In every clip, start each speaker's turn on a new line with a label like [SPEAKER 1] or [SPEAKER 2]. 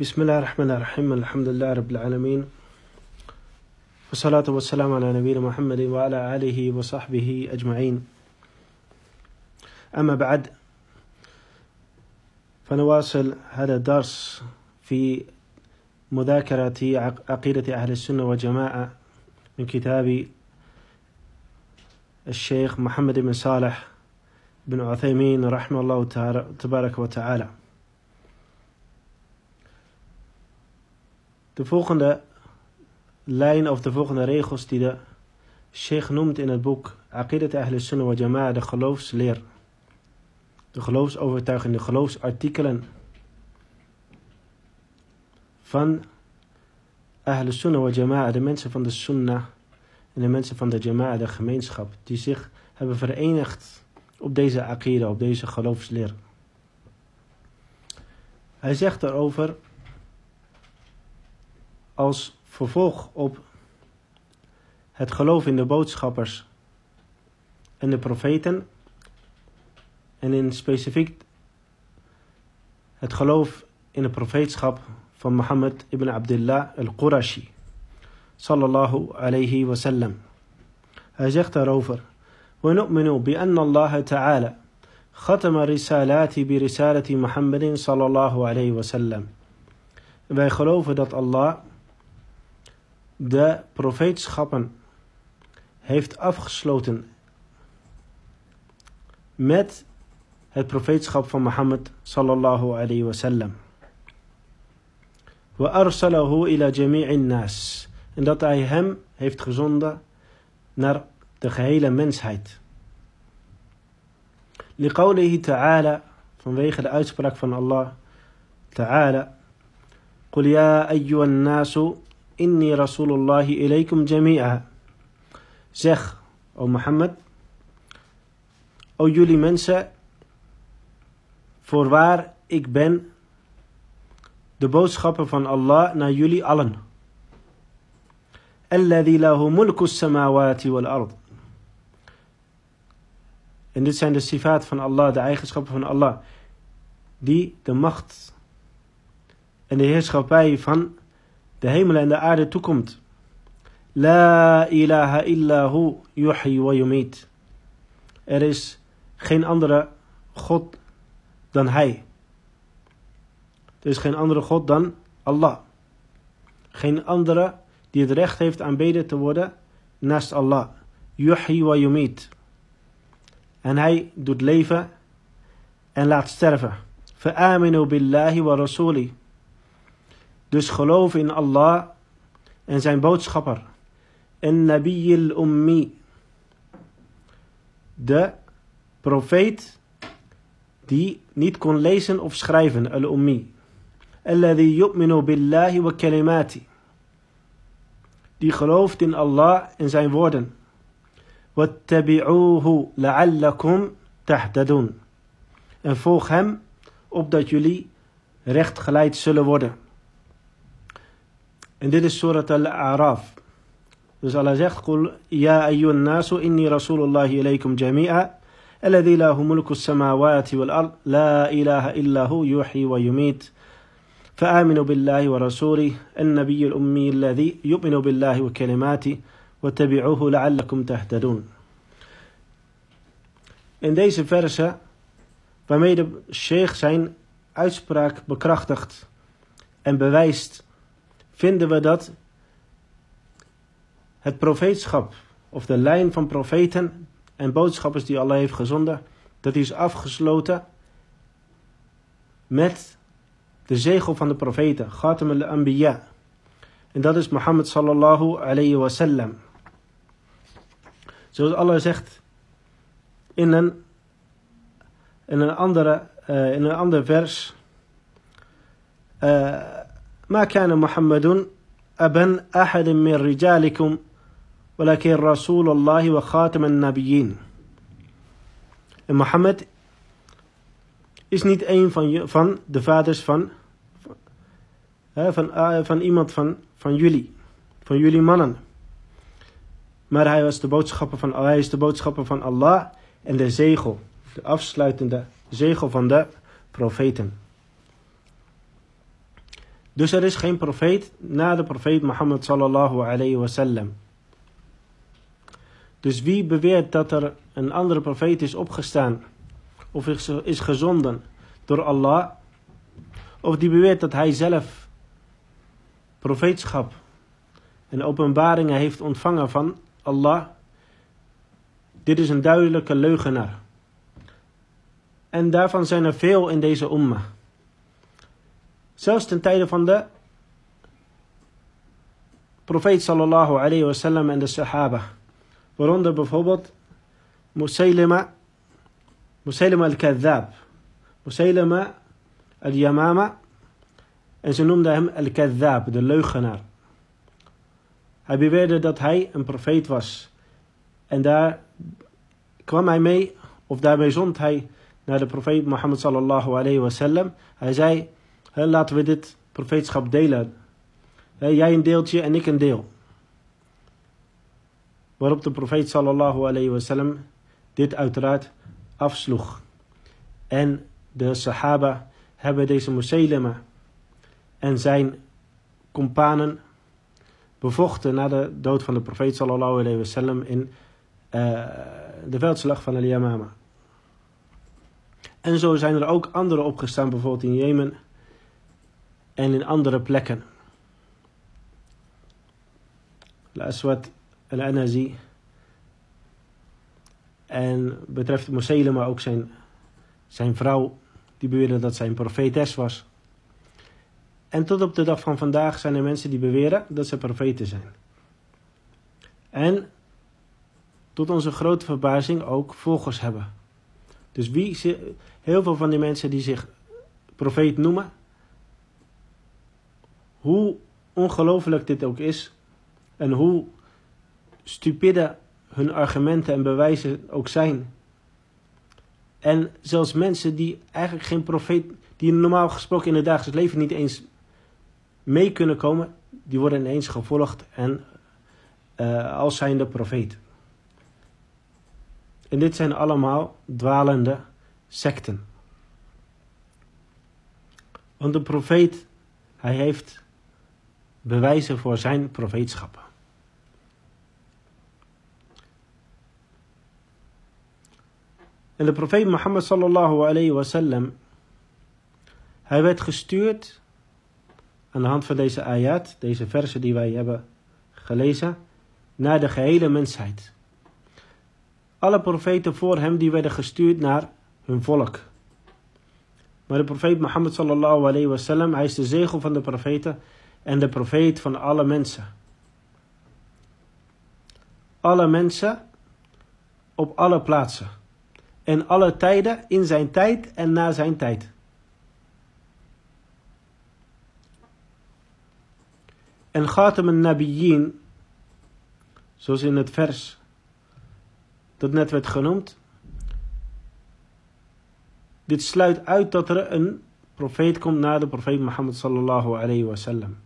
[SPEAKER 1] بسم الله الرحمن الرحيم الحمد لله رب العالمين والصلاة والسلام على نبينا محمد وعلى آله وصحبه أجمعين أما بعد فنواصل هذا الدرس في مذاكرة عقيدة أهل السنة والجماعة من كتاب الشيخ محمد بن صالح بن عثيمين رحمه الله تبارك وتعالى De volgende lijn of de volgende regels die de sheikh noemt in het boek Aqidat Ahl Sunnah wa Jama'a, de geloofsleer. De geloofsovertuiging, de geloofsartikelen van Ahl Sunnah wa Jama'a, de mensen van de Sunnah en de mensen van de Jama'a, de gemeenschap, die zich hebben verenigd op deze Aqidah, op deze geloofsleer. Hij zegt erover als vervolg op het geloof in de boodschappers en de profeten en in specifiek het geloof in de profeetschap van Mohammed ibn Abdullah al-Qurashi sallallahu alayhi wa sallam. Hij zegt daarover ونؤمن بأن الله تعالى ختم الرسالات برسالة محمد صلى الله عليه وسلم. Wij geloven dat Allah de profeetschappen heeft afgesloten met het profeetschap van Mohammed sallallahu alayhi wa sallam. Wa arsalahu ila jami'in nas. En dat hij hem heeft gezonden naar de gehele mensheid. لقوله تعالى vanwege de uitspraak van Allah تعالى قل يا أيها الناس Inni Rasulullahi ilaykum jami'a. Zeg, o Mohammed, o jullie mensen, voorwaar ik ben de boodschapper van Allah naar jullie allen. Alladhi lahu mulku samawati wal ard. En dit zijn de sifaat van Allah, de eigenschappen van Allah, die de macht en de heerschappij van de hemel en de aarde toekomt. La ilaha illahu yuhi wa yumit. Er is geen andere God dan Hij. Er is geen andere God dan Allah. Geen andere die het recht heeft aanbeden te worden naast Allah. Yuhi wa yumit. En Hij doet leven en laat sterven. Fa'aminu billahi wa. Dus geloof in Allah en zijn boodschapper. En Nabi ummi De profeet die niet kon lezen of schrijven, al-ummi. Alladhi billahi wa kalimati. Die gelooft in Allah en zijn woorden. Wattabi'uhu la'allakum tahtadun. En volg hem opdat jullie recht geleid zullen worden. En dit is surat al-A'raf. Dus Allah zegt, Qul ya ayyun nasu inni rasulullahi ilaykum jami'a. الذي له ملك السماوات والأرض لا إله إلا هو يحيي ويميت فآمنوا بالله ورسوله النبي الأمي الذي يؤمن بالله وكلماته واتبعوه لعلكم تهتدون In deze verse, waarmee de sheikh zijn uitspraak bekrachtigt en bewijst vinden we dat het profeetschap of de lijn van profeten en boodschappers die Allah heeft gezonden, dat is afgesloten met de zegel van de profeten, Khatam al-Anbiya. En dat is Mohammed sallallahu alayhi wa sallam. Zoals Allah zegt in een, in een, andere, uh, in een ander vers. Uh, ما كان محمد أبا أحد من رجالكم ولكن رسول الله وخاتم النبيين En Mohammed is niet een van, van de vaders van, van, van, van iemand van, van jullie, van jullie mannen. Maar hij was de boodschapper van, hij is de boodschapper van Allah en de zegel, de afsluitende zegel van de profeten. Dus er is geen profeet na de profeet Mohammed sallallahu alayhi wasallam. Dus wie beweert dat er een andere profeet is opgestaan of is gezonden door Allah, of die beweert dat hij zelf profeetschap en openbaringen heeft ontvangen van Allah, dit is een duidelijke leugenaar. En daarvan zijn er veel in deze umma. Zelfs ten tijde van de profeet sallallahu alayhi wasallam en de sahaba. Waaronder bijvoorbeeld Musaylima, Musaylima al-Kadhab, Musaylima al-Yamama. En ze noemden hem al-Kadhab, de leugenaar. Hij beweerde dat hij een profeet was. En daar kwam hij mee, of daarmee zond hij naar de profeet Mohammed sallallahu alayhi wasallam. Hij zei, laten we dit profeetschap delen. Jij een deeltje en ik een deel. Waarop de profeet sallallahu alayhi wasallam dit uiteraard afsloeg. En de sahaba hebben deze Musaylima en zijn companen bevochten na de dood van de profeet sallallahu alayhi wasallam in uh, de veldslag van Al-Yamama. En zo zijn er ook andere opgestaan, bijvoorbeeld in Jemen en in andere plekken. Al-Aswad al-Anazi. En betreft Moselem, maar ook zijn, zijn vrouw, die beweerde dat zij een profetes was. En tot op de dag van vandaag zijn er mensen die beweren dat ze profeten zijn. En tot onze grote verbazing ook volgers hebben. Dus wie, heel veel van die mensen die zich profeet noemen, hoe ongelooflijk dit ook is en hoe stupide hun argumenten en bewijzen ook zijn. En zelfs mensen die eigenlijk geen profeet, die normaal gesproken in het dagelijks leven niet eens mee kunnen komen, die worden ineens gevolgd en uh, als zijnde profeet. En dit zijn allemaal dwalende secten. Want de profeet, hij heeft bewijzen voor zijn profeetschappen. En de profeet Mohammed sallallahu alayhi wasallam, hij werd gestuurd aan de hand van deze ayat, deze versen die wij hebben gelezen, naar de gehele mensheid. Alle profeten voor hem die werden gestuurd naar hun volk. Maar de profeet Mohammed sallallahu alayhi wasallam, hij is de zegel van de profeten en de profeet van alle mensen. Alle mensen op alle plaatsen. En alle tijden in zijn tijd en na zijn tijd. En Khatam al-Nabiyyin, zoals in het vers dat net werd genoemd. Dit sluit uit dat er een profeet komt na de profeet Mohammed sallallahu alayhi wasallam.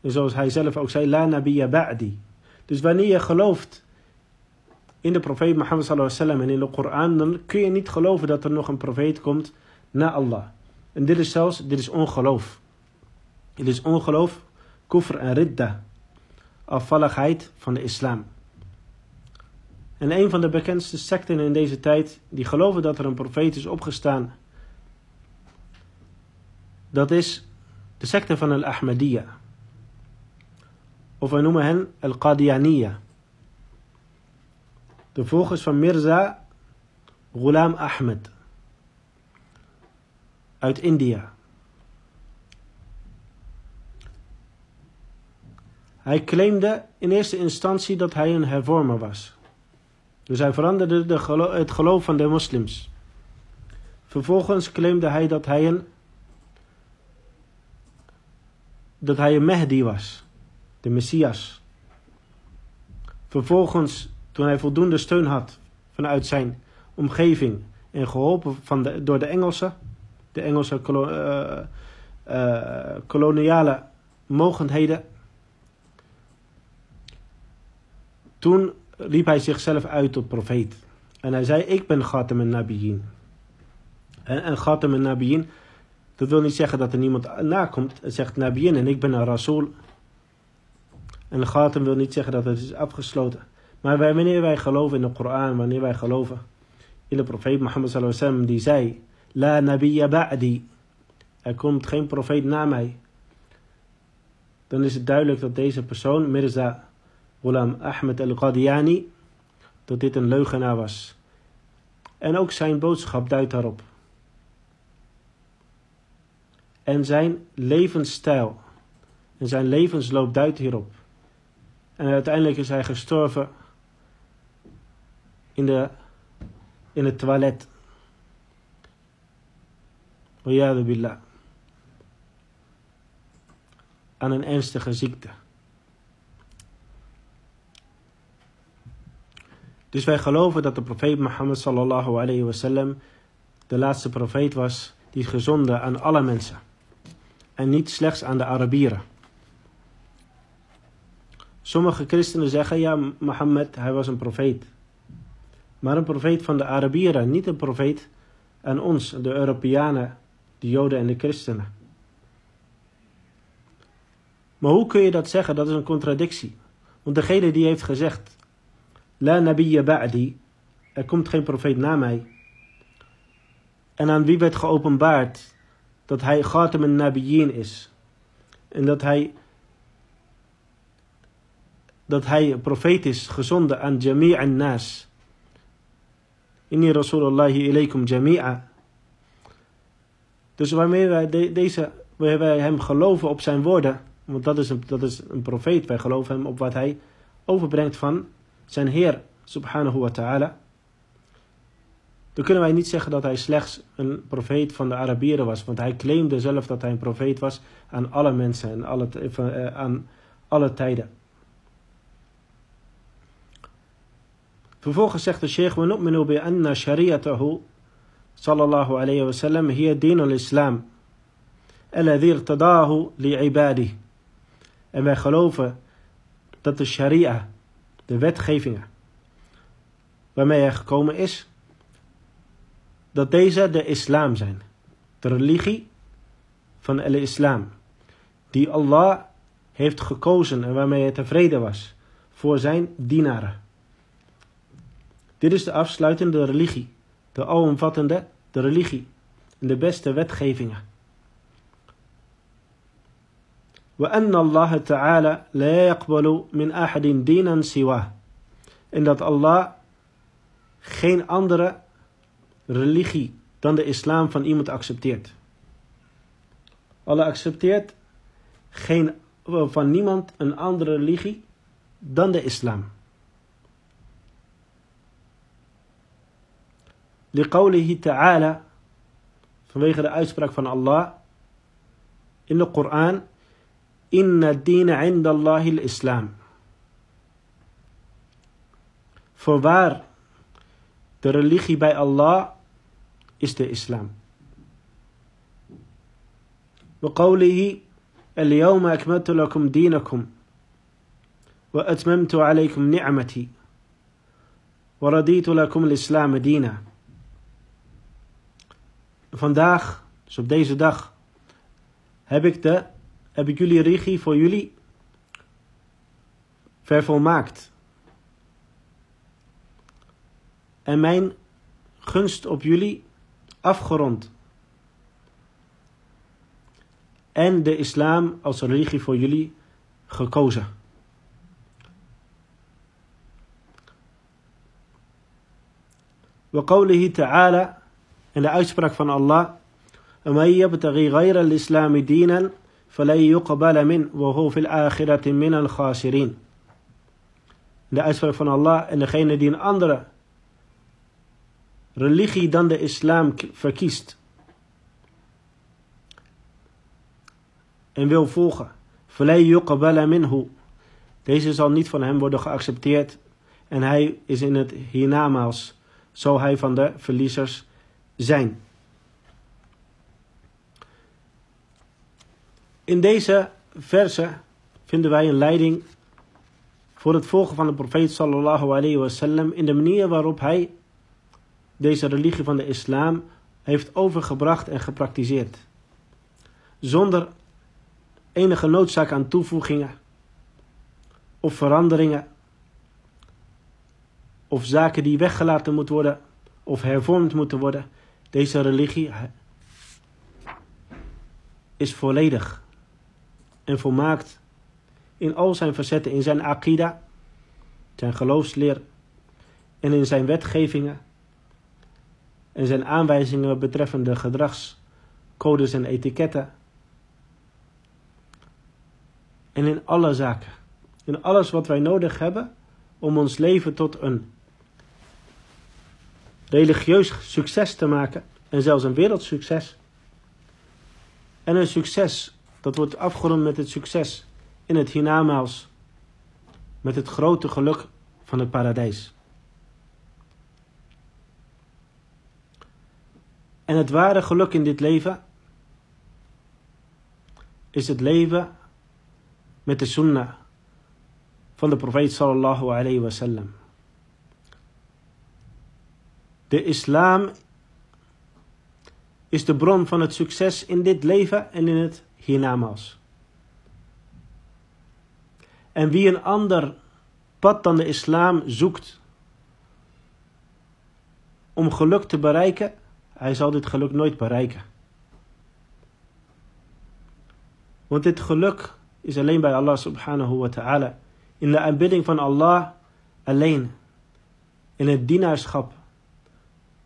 [SPEAKER 1] En zoals hij zelf ook zei, la nabiyya ba'di. Dus wanneer je gelooft in de profeet Mohammed sallallahu alayhi wasallam en in de Koran, dan kun je niet geloven dat er nog een profeet komt na Allah. En dit is zelfs, dit is ongeloof. Dit is ongeloof, kufr en ridda. Afvalligheid van de islam. En een van de bekendste secten in deze tijd, die geloven dat er een profeet is opgestaan, dat is de secte van al-Ahmadiyya. Of wij noemen hen al-Qadianiyya. De volgers van Mirza Ghulam Ahmed uit India. Hij claimde in eerste instantie dat hij een hervormer was. Dus hij veranderde de het geloof van de moslims. Vervolgens claimde hij dat hij een, dat hij een Mehdi was, de Messias. Vervolgens, toen hij voldoende steun had vanuit zijn omgeving en geholpen van de, door de Engelsen, de Engelse uh, uh, koloniale mogendheden, toen riep hij zichzelf uit tot profeet. En hij zei, ik ben Ghatam en Nabiyin. En, en Ghatam en Nabiyin, Dat wil niet zeggen dat er niemand nakomt. Het zegt Nabiyin en ik ben een Rasul. En de gaten wil niet zeggen dat het is afgesloten. Maar wanneer wij geloven in de Koran, wanneer wij geloven in de profeet Mohammed sallallahu wasallam die zei: La nabiyya ba'di. Er komt geen profeet na mij. Dan is het duidelijk dat deze persoon, Mirza Ghulam Ahmed al-Qadiani, dat dit een leugenaar was. En ook zijn boodschap duidt daarop. En zijn levensstijl en zijn levensloop duidt hierop. En uiteindelijk is hij gestorven in, de, in het toilet. Wiyadu billah. Aan een ernstige ziekte. Dus wij geloven dat de profeet Mohammed sallallahu alayhi wasallam de laatste profeet was die gezonden aan alle mensen. En niet slechts aan de Arabieren. Sommige christenen zeggen, ja, Mohammed, hij was een profeet. Maar een profeet van de Arabieren, niet een profeet aan ons, de Europeanen, de Joden en de christenen. Maar hoe kun je dat zeggen? Dat is een contradictie. Want degene die heeft gezegd, La nabiyya ba'di, er komt geen profeet na mij. En aan wie werd geopenbaard dat hij Ghatam al-Nabiyyin is. En dat hij dat hij profeet is, gezonden aan jami' nas. Inni Rasulullahi ilaykum jami'a. Dus waarmee wij deze, waar wij hem geloven op zijn woorden, want dat is, een, dat is een profeet, wij geloven hem op wat hij overbrengt van zijn Heer, subhanahu wa ta'ala. Dan kunnen wij niet zeggen dat hij slechts een profeet van de Arabieren was, want hij claimde zelf dat hij een profeet was aan alle mensen en alle, eh, aan alle tijden. Vervolgens zegt de sheikh, we nu'minu bi anna shari'atahu sallallahu alayhi wa sallam hiya din al-islam. Alladhi irtadahu li'ibadih. En wij geloven dat de sharia, de wetgevingen, waarmee hij gekomen is, dat deze de islam zijn. De religie van de islam. Die Allah heeft gekozen en waarmee hij tevreden was voor zijn dienaren. Dit is de afsluitende religie, de alomvattende de religie en de beste wetgevingen. وأن الله تعالى لا يقبل من أحد دينا سواه en dat Allah geen andere religie dan de islam van iemand accepteert. Allah accepteert geen, van niemand een andere religie dan de islam. لقوله تعالى فنبيخ الآية سبحانه فان الله إن القرآن إن الدين عند الله الإسلام. فوار ترليخي باي الله إست الإسلام وقوله اليوم أكملت لكم دينكم وأتممت عليكم نعمتي ورديت لكم الإسلام دينا. Vandaag, dus op deze dag, heb ik, de, heb ik jullie regie voor jullie vervolmaakt. En mijn gunst op jullie afgerond. En de islam als religie voor jullie gekozen. وقوله تعالى en de uitspraak van Allah ومن يبتغي غير الإسلام دينا فلن يقبل من وهو في الآخرة من الخاسرين de uitspraak van Allah en degene die een andere religie dan de islam verkiest en wil volgen فلن يقبل منه deze zal niet van hem worden geaccepteerd en hij is in het hiernamaals zal hij van de verliezers zijn. In deze verse vinden wij een leiding voor het volgen van de profeet sallallahu alayhi wasallam in de manier waarop hij deze religie van de islam heeft overgebracht en gepraktiseerd. zonder enige noodzaak aan toevoegingen of veranderingen of zaken die weggelaten moeten worden of hervormd moeten worden. Deze religie is volledig en volmaakt in al zijn facetten, in zijn akida, zijn geloofsleer en in zijn wetgevingen en zijn aanwijzingen betreffende gedragscodes en etiketten. En in alle zaken, in alles wat wij nodig hebben om ons leven tot een religieus succes te maken en zelfs een wereldsucces. En een succes dat wordt afgerond met het succes in het hiernamaals, met het grote geluk van het paradijs. En het ware geluk in dit leven is het leven met de sunnah van de profeet sallallahu alayhi wasallam. De islam is de bron van het succes in dit leven en in het hiernamaals. En wie een ander pad dan de islam zoekt om geluk te bereiken, hij zal dit geluk nooit bereiken. Want dit geluk is alleen bij Allah subhanahu wa ta'ala. In de aanbidding van Allah alleen. In het dienaarschap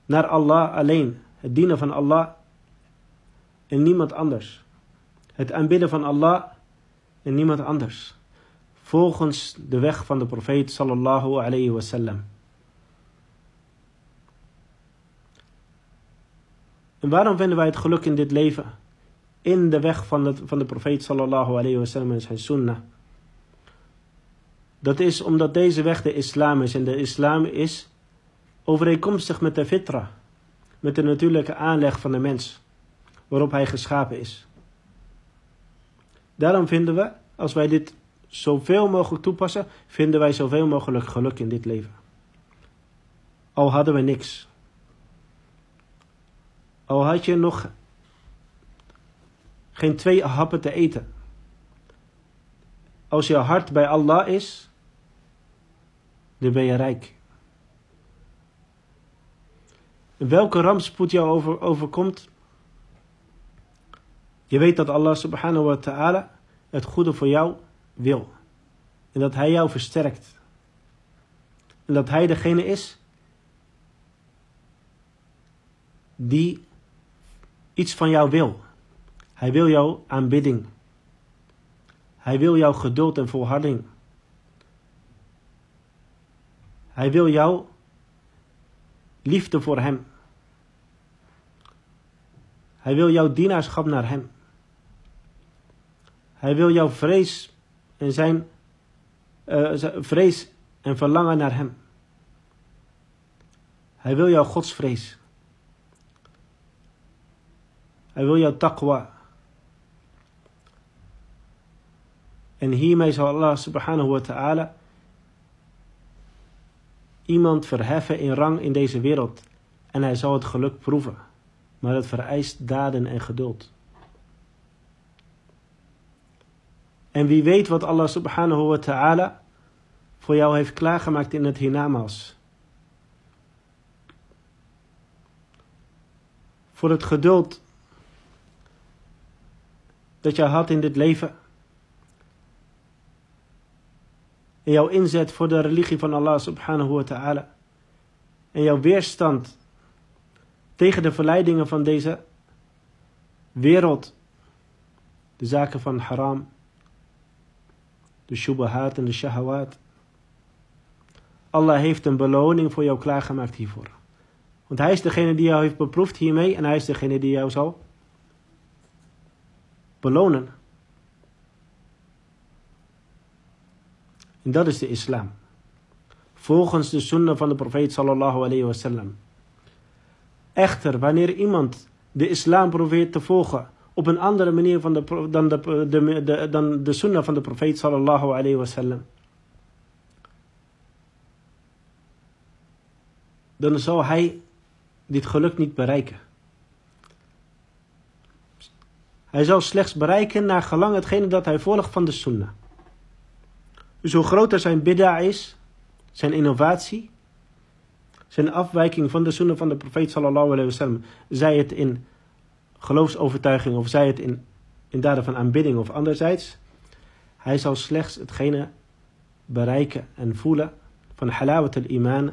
[SPEAKER 1] naar Allah alleen. Het dienen van Allah en niemand anders. Het aanbidden van Allah en niemand anders. Volgens de weg van de profeet sallallahu alayhi wasallam. En waarom vinden wij het geluk in dit leven? In de weg van de, van de profeet sallallahu alayhi wasallam en zijn sunnah. Dat is omdat deze weg de islam is. En de islam is overeenkomstig met de fitra. Met de natuurlijke aanleg van de mens. Waarop hij geschapen is. Daarom vinden we, als wij dit zoveel mogelijk toepassen, vinden wij zoveel mogelijk geluk in dit leven. Al hadden we niks. Al had je nog geen twee happen te eten. Als je hart bij Allah is, dan ben je rijk. Welke rampspoed jou over, overkomt, je weet dat Allah subhanahu wa ta'ala het goede voor jou wil. En dat Hij jou versterkt. En dat Hij degene is die iets van jou wil. Hij wil jouw aanbidding. Hij wil jouw geduld en volharding. Hij wil jouw liefde voor Hem. Hij wil jouw dienaarschap naar Hem. Hij wil jouw vrees en zijn uh, vrees en verlangen naar Hem. Hij wil jouw godsvrees. Hij wil jouw taqwa. En hiermee zal Allah subhanahu wa ta'ala iemand verheffen in rang in deze wereld. En hij zal het geluk proeven. Maar het vereist daden en geduld. En wie weet wat Allah subhanahu wa ta'ala voor jou heeft klaargemaakt in het hiernamaals. Voor het geduld dat je had in dit leven. En jouw inzet voor de religie van Allah subhanahu wa ta'ala. En jouw weerstand tegen de verleidingen van deze wereld. De zaken van haram. De shubahat en de shahawat. Allah heeft een beloning voor jou klaargemaakt hiervoor. Want hij is degene die jou heeft beproefd hiermee en hij is degene die jou zal belonen. En dat is de islam. Volgens de sunnah van de profeet sallallahu alayhi wasallam. Echter, wanneer iemand de islam probeert te volgen op een andere manier de, dan, de, de, de, dan de sunnah van de profeet sallallahu alayhi wasallam. Dan zal hij dit geluk niet bereiken. Hij zal slechts bereiken naar gelang hetgene dat hij volgt van de sunnah. Dus hoe groter zijn bid'a is, zijn innovatie, zijn afwijking van de sunnah van de profeet sallallahu alayhi wasallam, zij het in geloofsovertuiging of zij het in, in daden van aanbidding of anderzijds, hij zal slechts hetgene bereiken en voelen van halawat al-iman,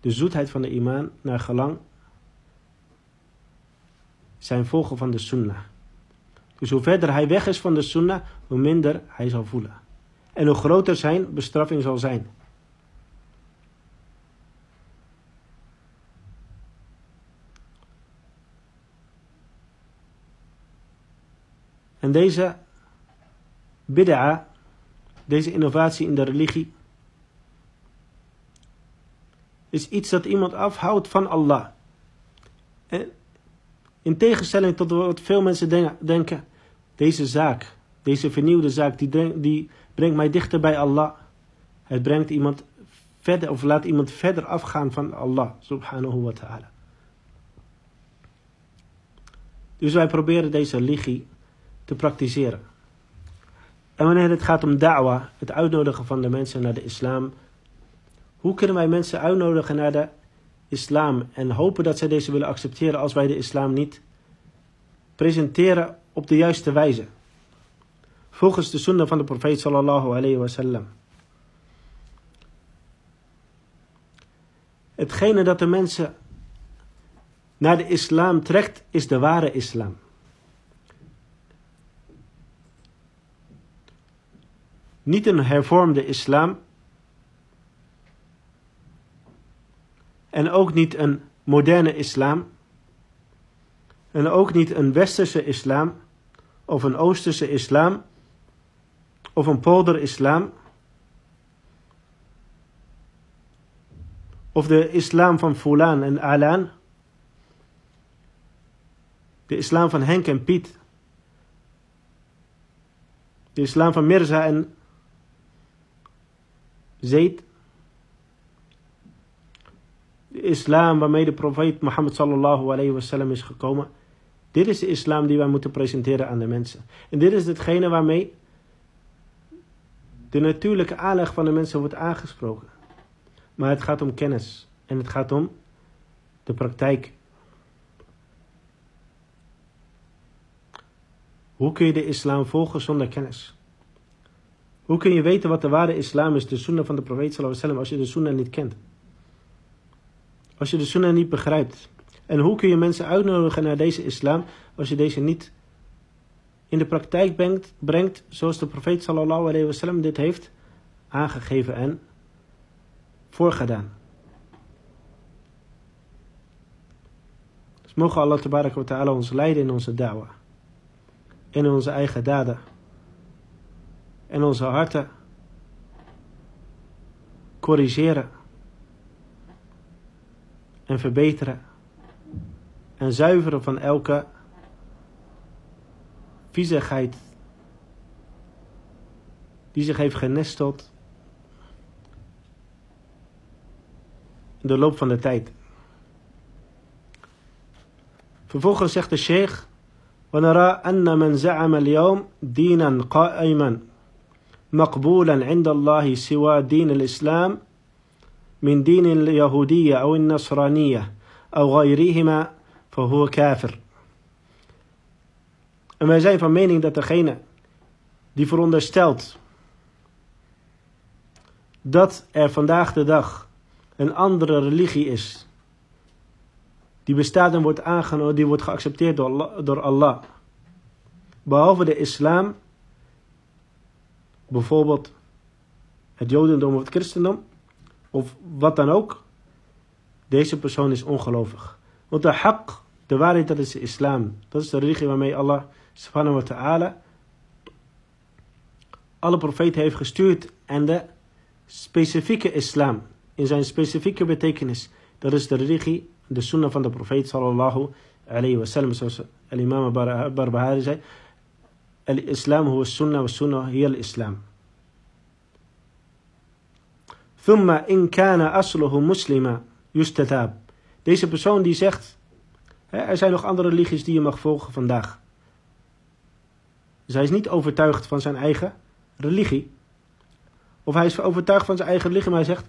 [SPEAKER 1] de zoetheid van de iman, naar gelang zijn volgen van de sunnah. Dus hoe verder hij weg is van de sunnah, hoe minder hij zal voelen. En hoe groter zijn bestraffing zal zijn. En deze bid'a, deze innovatie in de religie, is iets dat iemand afhoudt van Allah. En in tegenstelling tot wat veel mensen denken, deze zaak, deze vernieuwde zaak, die, die brengt mij dichter bij Allah. Het brengt iemand verder, of laat iemand verder afgaan van Allah, subhanahu wa ta'ala. Dus wij proberen deze religie te praktiseren. En wanneer het gaat om da'wa, het uitnodigen van de mensen naar de islam, hoe kunnen wij mensen uitnodigen naar de islam en hopen dat zij deze willen accepteren als wij de islam niet presenteren op de juiste wijze? Volgens de sunnah van de profeet sallallahu alayhi wasallam. Hetgene dat de mensen naar de islam trekt, is de ware islam. Niet een hervormde islam. En ook niet een moderne islam. En ook niet een westerse islam. Of een oosterse islam. Of een polder-islam. Of de islam van Fulan en Alan. De islam van Henk en Piet. De islam van Mirza en Zaid. Islam waarmee de profeet Mohammed sallallahu alayhi wasallam is gekomen. Dit is de islam die wij moeten presenteren aan de mensen. En dit is hetgene waarmee de natuurlijke aanleg van de mensen wordt aangesproken. Maar het gaat om kennis. En het gaat om de praktijk. Hoe kun je de islam volgen zonder kennis? Hoe kun je weten wat de ware islam is, de sunnah van de profeet sallallahu alaihi als je de sunnah niet kent? Als je de sunnah niet begrijpt. En hoe kun je mensen uitnodigen naar deze islam als je deze niet in de praktijk brengt, brengt zoals de profeet sallallahu alaihi wasallam dit heeft aangegeven en voorgedaan. Dus mogen Allah wa ta'ala ons leiden in onze da'wa. In onze eigen daden en onze harten corrigeren en verbeteren en zuiveren van elke viezigheid die zich heeft genesteld in de loop van de tijd. Vervolgens zegt de sheikh ونرى أن من زعم اليوم دينا قائما مقبولا عند الله سوى دين الإسلام من دين اليهودية أو النصرانية أو غيرهما فهو كافر En wij zijn van mening dat degene die veronderstelt dat er vandaag de dag een andere religie is, die bestaat en wordt aangenomen, die wordt geaccepteerd door Allah, door Allah behalve de islam, bijvoorbeeld het jodendom of het christendom, of wat dan ook, deze persoon is ongelovig. Want de haq, de waarheid, dat is de islam. Dat is de religie waarmee Allah subhanahu wa ta'ala alle profeten heeft gestuurd en de specifieke islam, in zijn specifieke betekenis, dat is de religie, de sunnah van de profeet sallallahu alayhi zoals al-imam Barbahari zei, al-islam huwa sunnah wa sunnah hiya al-islam. Thumma in kana asluhu muslima yustatab. Deze persoon die zegt Hè, er zijn nog andere religies die je mag volgen vandaag. Dus hij is niet overtuigd van zijn eigen religie. Of hij is overtuigd van zijn eigen religie, maar hij zegt: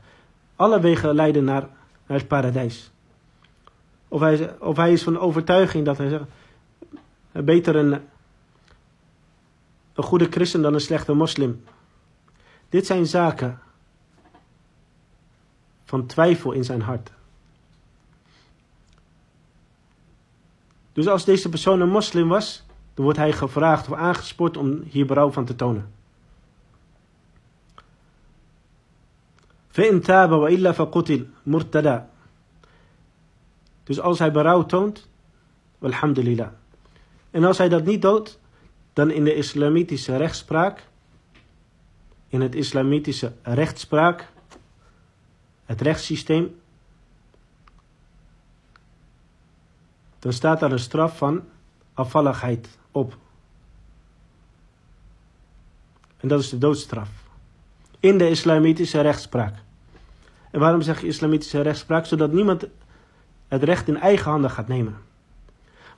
[SPEAKER 1] alle wegen leiden naar, naar het paradijs. Of hij, of hij is van overtuiging dat hij zegt: beter een, een goede christen dan een slechte moslim. Dit zijn zaken van twijfel in zijn hart. Dus als deze persoon een moslim was, dan wordt hij gevraagd of aangespoord om hier berouw van te tonen. فإن تاب وإلا فقتل مرتدا. Dus als hij berouw toont, alhamdulillah. En als hij dat niet doet, dan in de islamitische rechtspraak, in het islamitische rechtspraak, het rechtssysteem, dan staat daar een straf van afvalligheid op. En dat is de doodstraf. In de islamitische rechtspraak. En waarom zeg je islamitische rechtspraak? Zodat niemand het recht in eigen handen gaat nemen.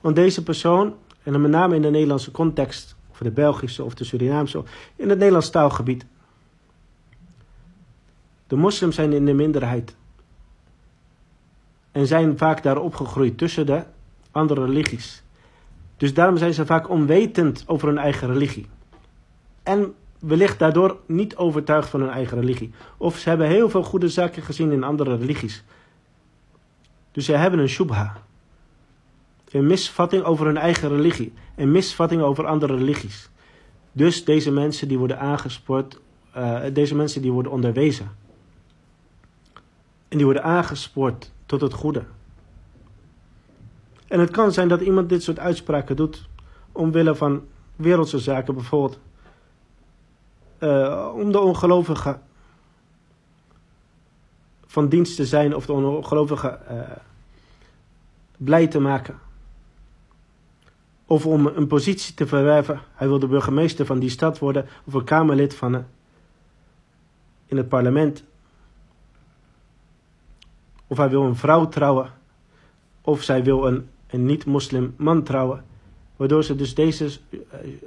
[SPEAKER 1] Want deze persoon, en met name in de Nederlandse context, of de Belgische of de Surinaamse, in het Nederlands taalgebied. De moslims zijn in de minderheid. En zijn vaak daar opgegroeid tussen de andere religies. Dus daarom zijn ze vaak onwetend over hun eigen religie. En wellicht daardoor niet overtuigd van hun eigen religie. Of ze hebben heel veel goede zaken gezien in andere religies. Dus ze hebben een shubha. Een misvatting over hun eigen religie. Een misvatting over andere religies. Dus deze mensen die worden aangespoord. eh, deze mensen die worden onderwezen. En die worden aangespoord tot het goede. En het kan zijn dat iemand dit soort uitspraken doet. Omwille van wereldse zaken bijvoorbeeld. eh, om de ongelovigen van dienst te zijn of de ongelovigen eh, blij te maken. Of om een positie te verwerven. Hij wil de burgemeester van die stad worden of een kamerlid van in het parlement. Of hij wil een vrouw trouwen. Of zij wil een, een niet-moslim man trouwen. Waardoor ze dus deze, eh,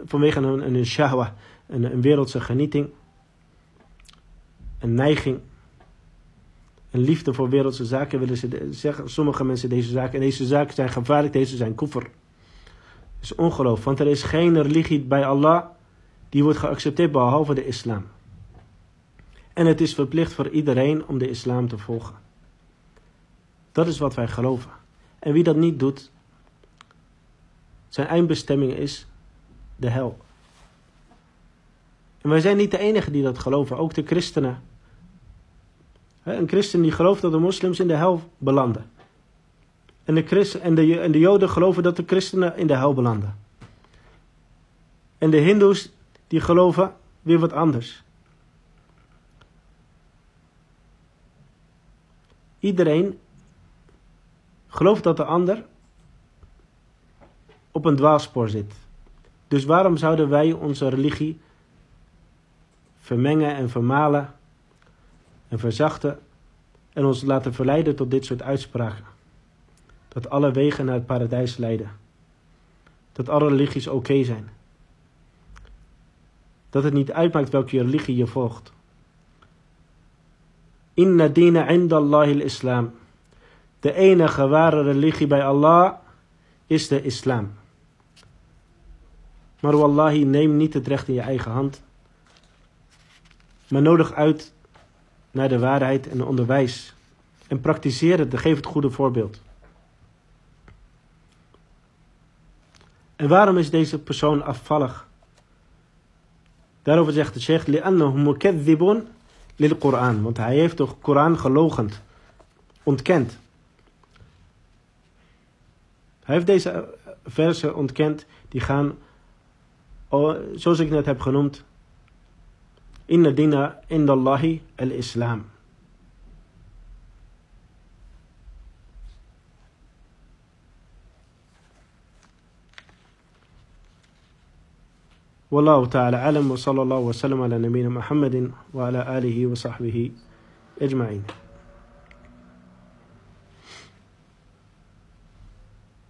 [SPEAKER 1] vanwege een, een shahwa, een, een wereldse genieting, een neiging, een liefde voor wereldse zaken, willen ze zeggen sommige mensen deze zaken. En deze zaken zijn gevaarlijk, deze zijn koffer. Het is ongeloof, want er is geen religie bij Allah die wordt geaccepteerd behalve de islam. En het is verplicht voor iedereen om de islam te volgen. Dat is wat wij geloven. En wie dat niet doet, zijn eindbestemming is de hel. En wij zijn niet de enigen die dat geloven, ook de christenen. Een christen die gelooft dat de moslims in de hel belanden. En de, christen, en, de, en de joden geloven dat de christenen in de hel belanden. En de hindoes die geloven weer wat anders. Iedereen gelooft dat de ander op een dwaalspoor zit. Dus waarom zouden wij onze religie vermengen en vermalen en verzachten en ons laten verleiden tot dit soort uitspraken? Dat alle wegen naar het paradijs leiden. Dat alle religies oké zijn. Dat het niet uitmaakt welke religie je volgt. Inna dina indallahi al-islam. De enige ware religie bij Allah is de islam. Maar wallahi, neem niet het recht in je eigen hand. Maar nodig uit naar de waarheid en onderwijs. En praktiseer het, en geef het goede voorbeeld. En waarom is deze persoon afvallig? Daarover zegt de sheikh, لِأَنَّهُ مُكَذِّبٌ لِلْقُرْآن. Want hij heeft de Koran gelogend, ontkend. Hij heeft deze versen ontkend, die gaan, oh, zoals ik net heb genoemd, Inna dina indallahi al-islam. والله تعالى أعلم وصلى الله وسلم على نبينا محمد وعلى آله وصحبه أجمعين